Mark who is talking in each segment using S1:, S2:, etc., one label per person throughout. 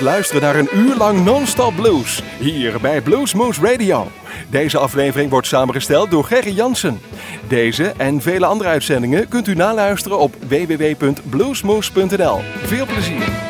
S1: luisteren naar een uur lang non-stop blues. Hier bij Bluesmoose Radio. Deze aflevering wordt samengesteld door Gerry Jansen. Deze en vele andere uitzendingen kunt u naluisteren op www.bluesmoose.nl. Veel plezier.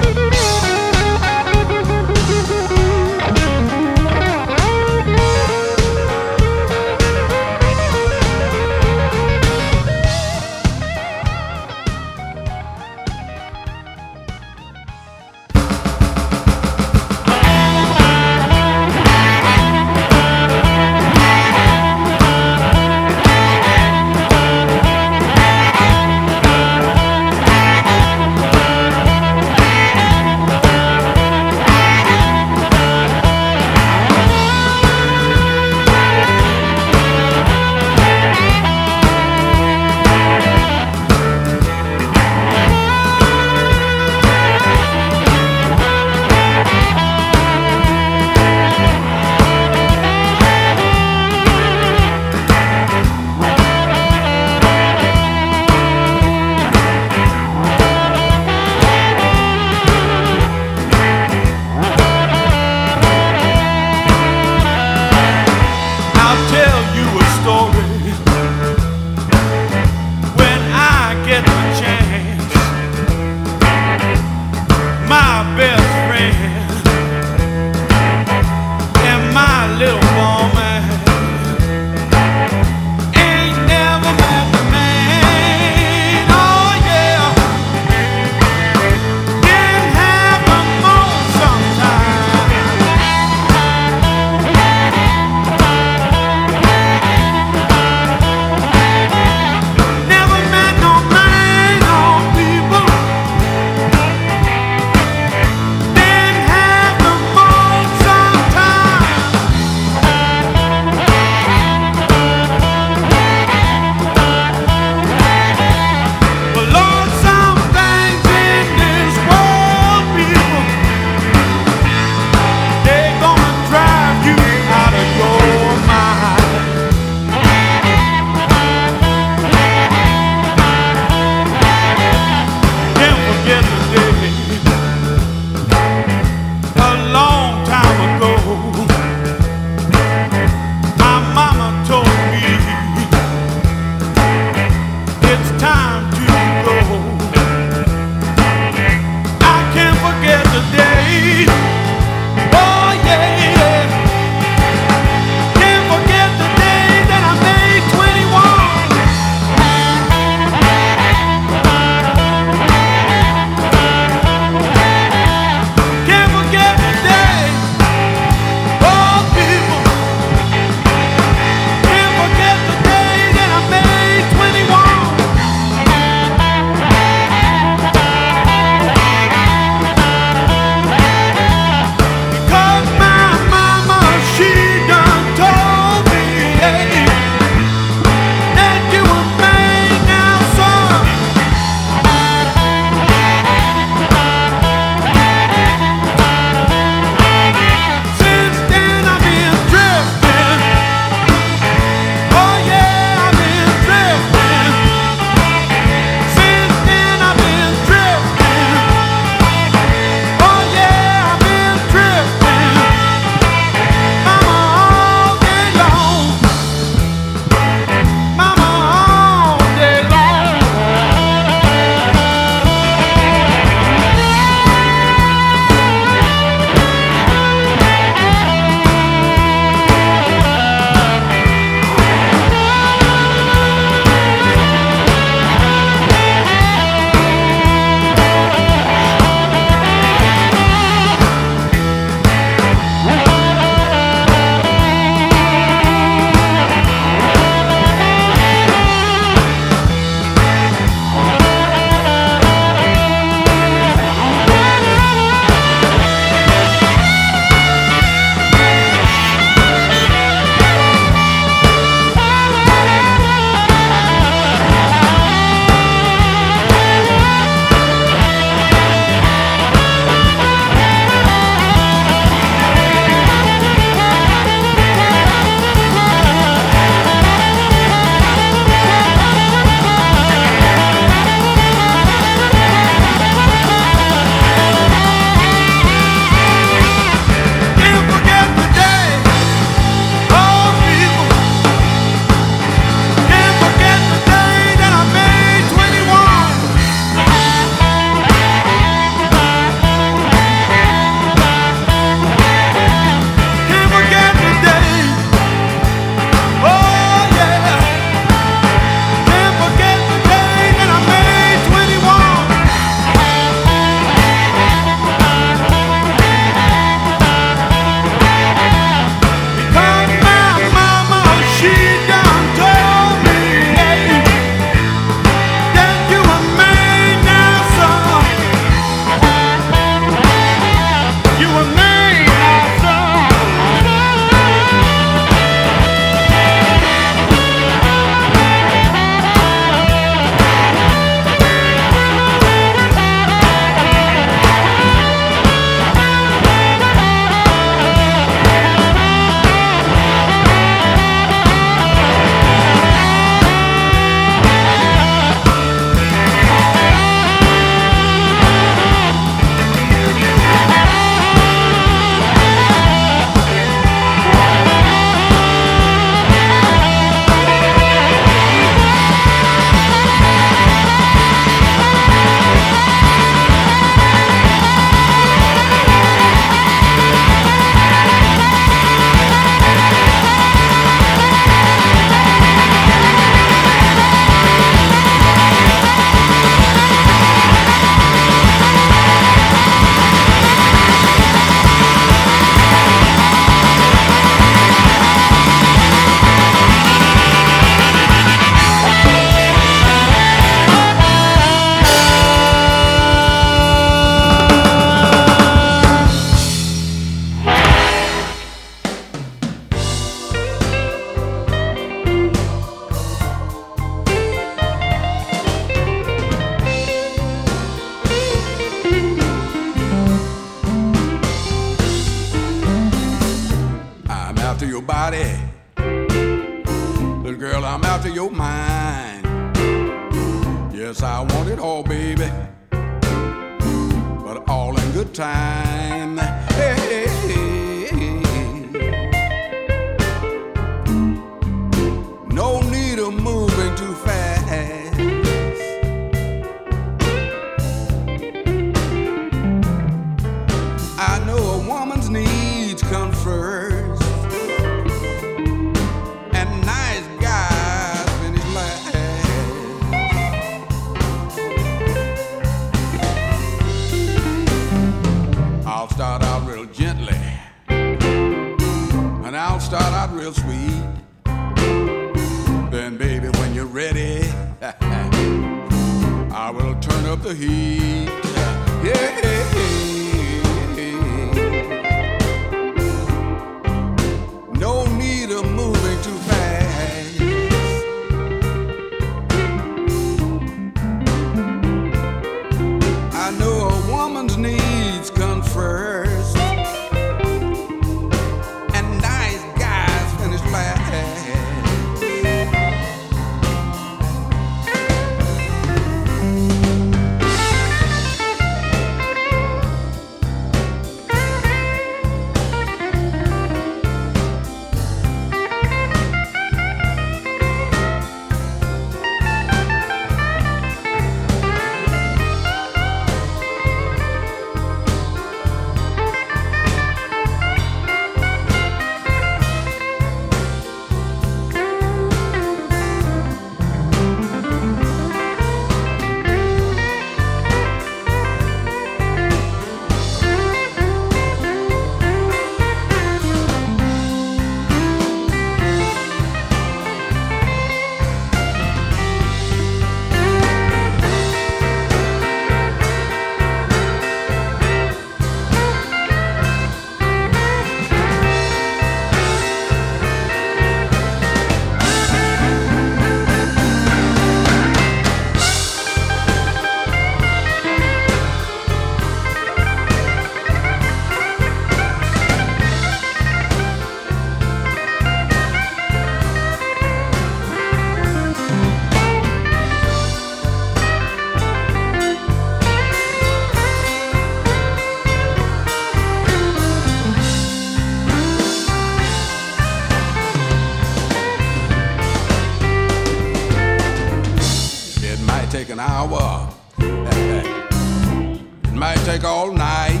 S2: hour. it might take all night.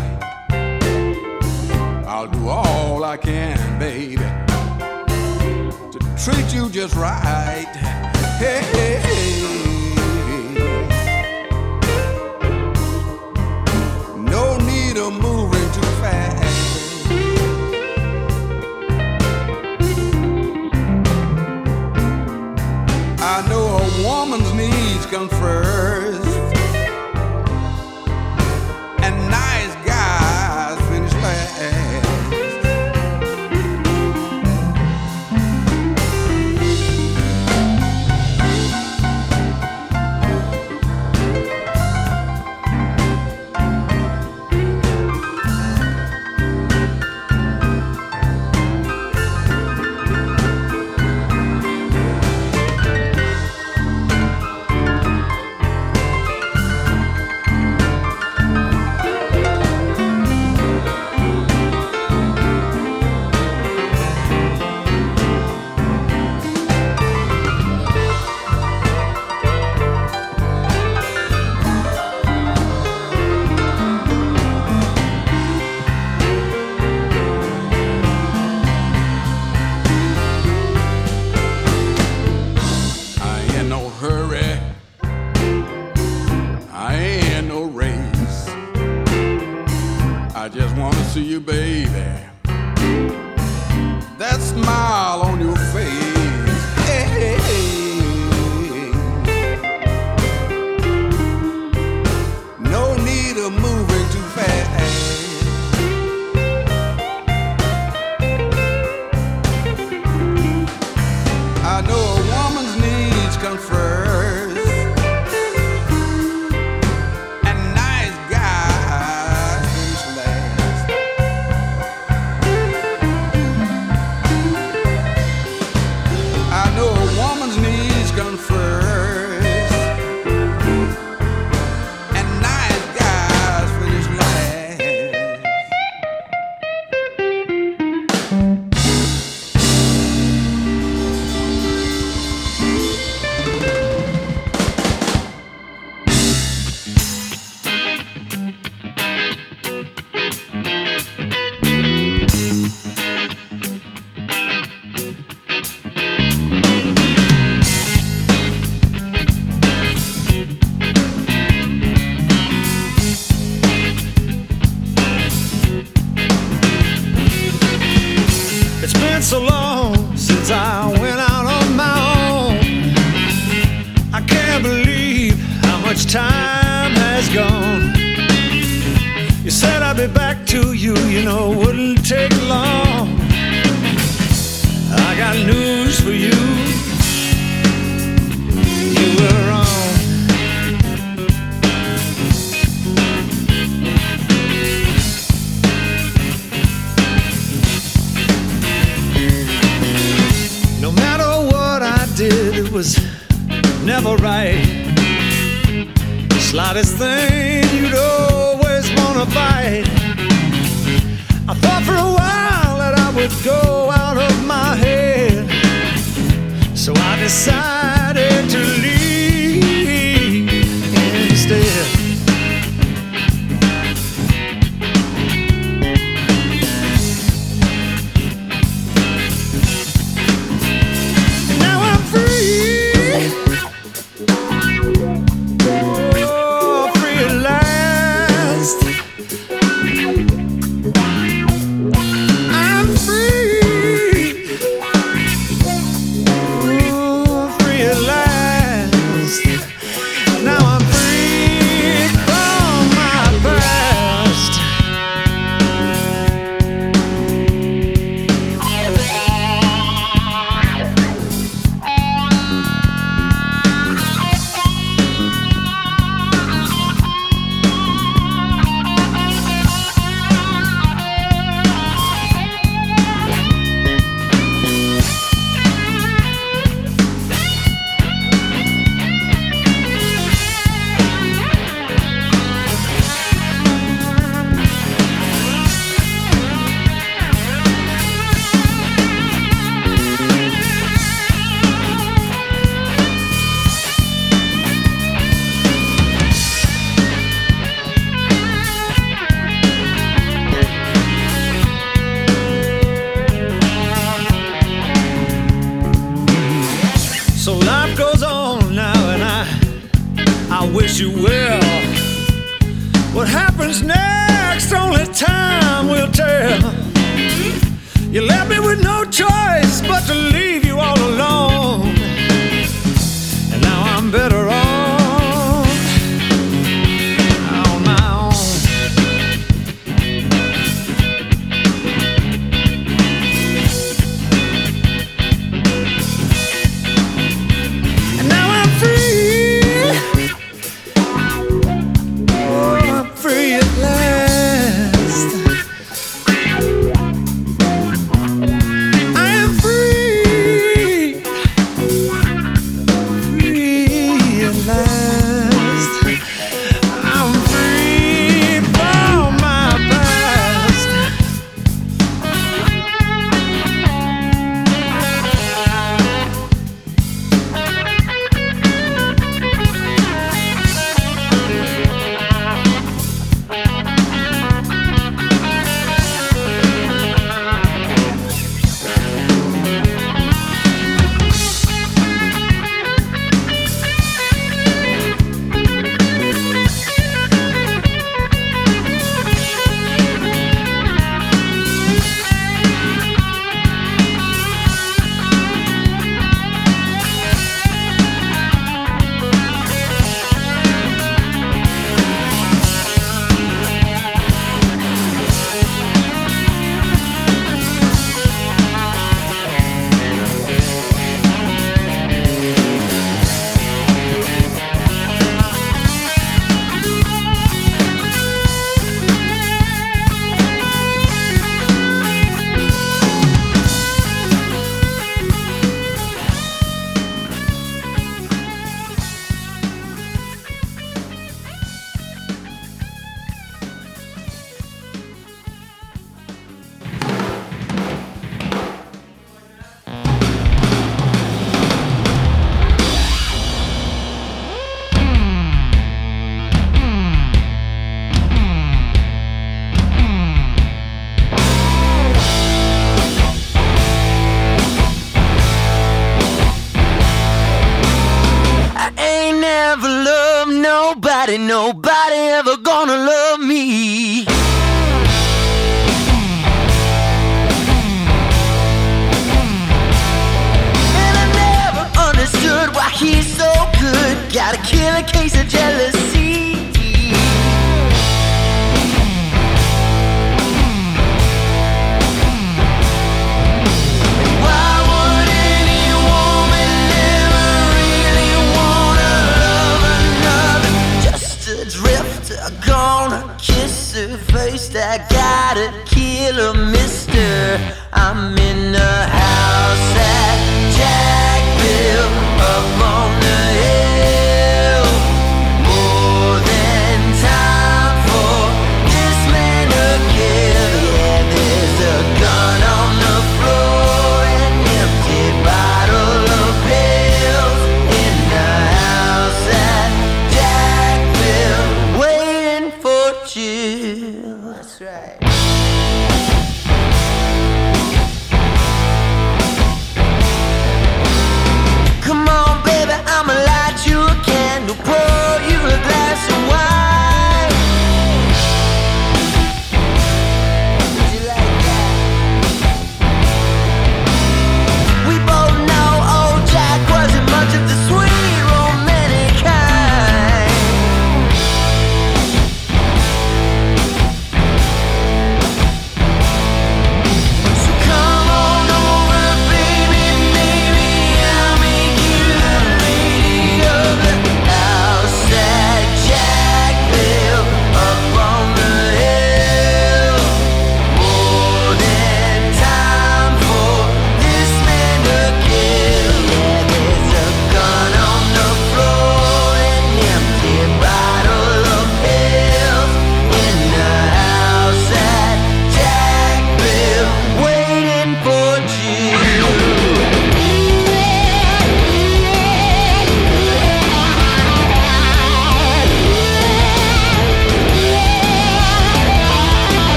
S2: I'll do all I can, baby, to treat you just right. Hey, hey, hey. No need of moving. woman's needs come first.
S3: começar.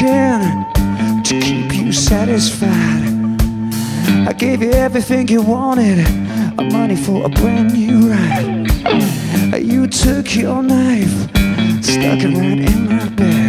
S4: can to keep you satisfied. I
S5: gave you everything you wanted, a
S3: money for a brand new ride. You took your knife, stuck it right in my
S5: back.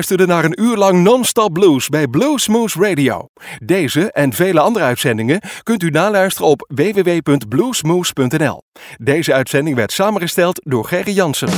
S5: luisterde naar een uur lang non-stop blues bij Bluesmoose Radio. Deze en vele andere uitzendingen kunt u naluisteren op www.bluesmoose.nl. Deze uitzending werd samengesteld door Gerry Jansen.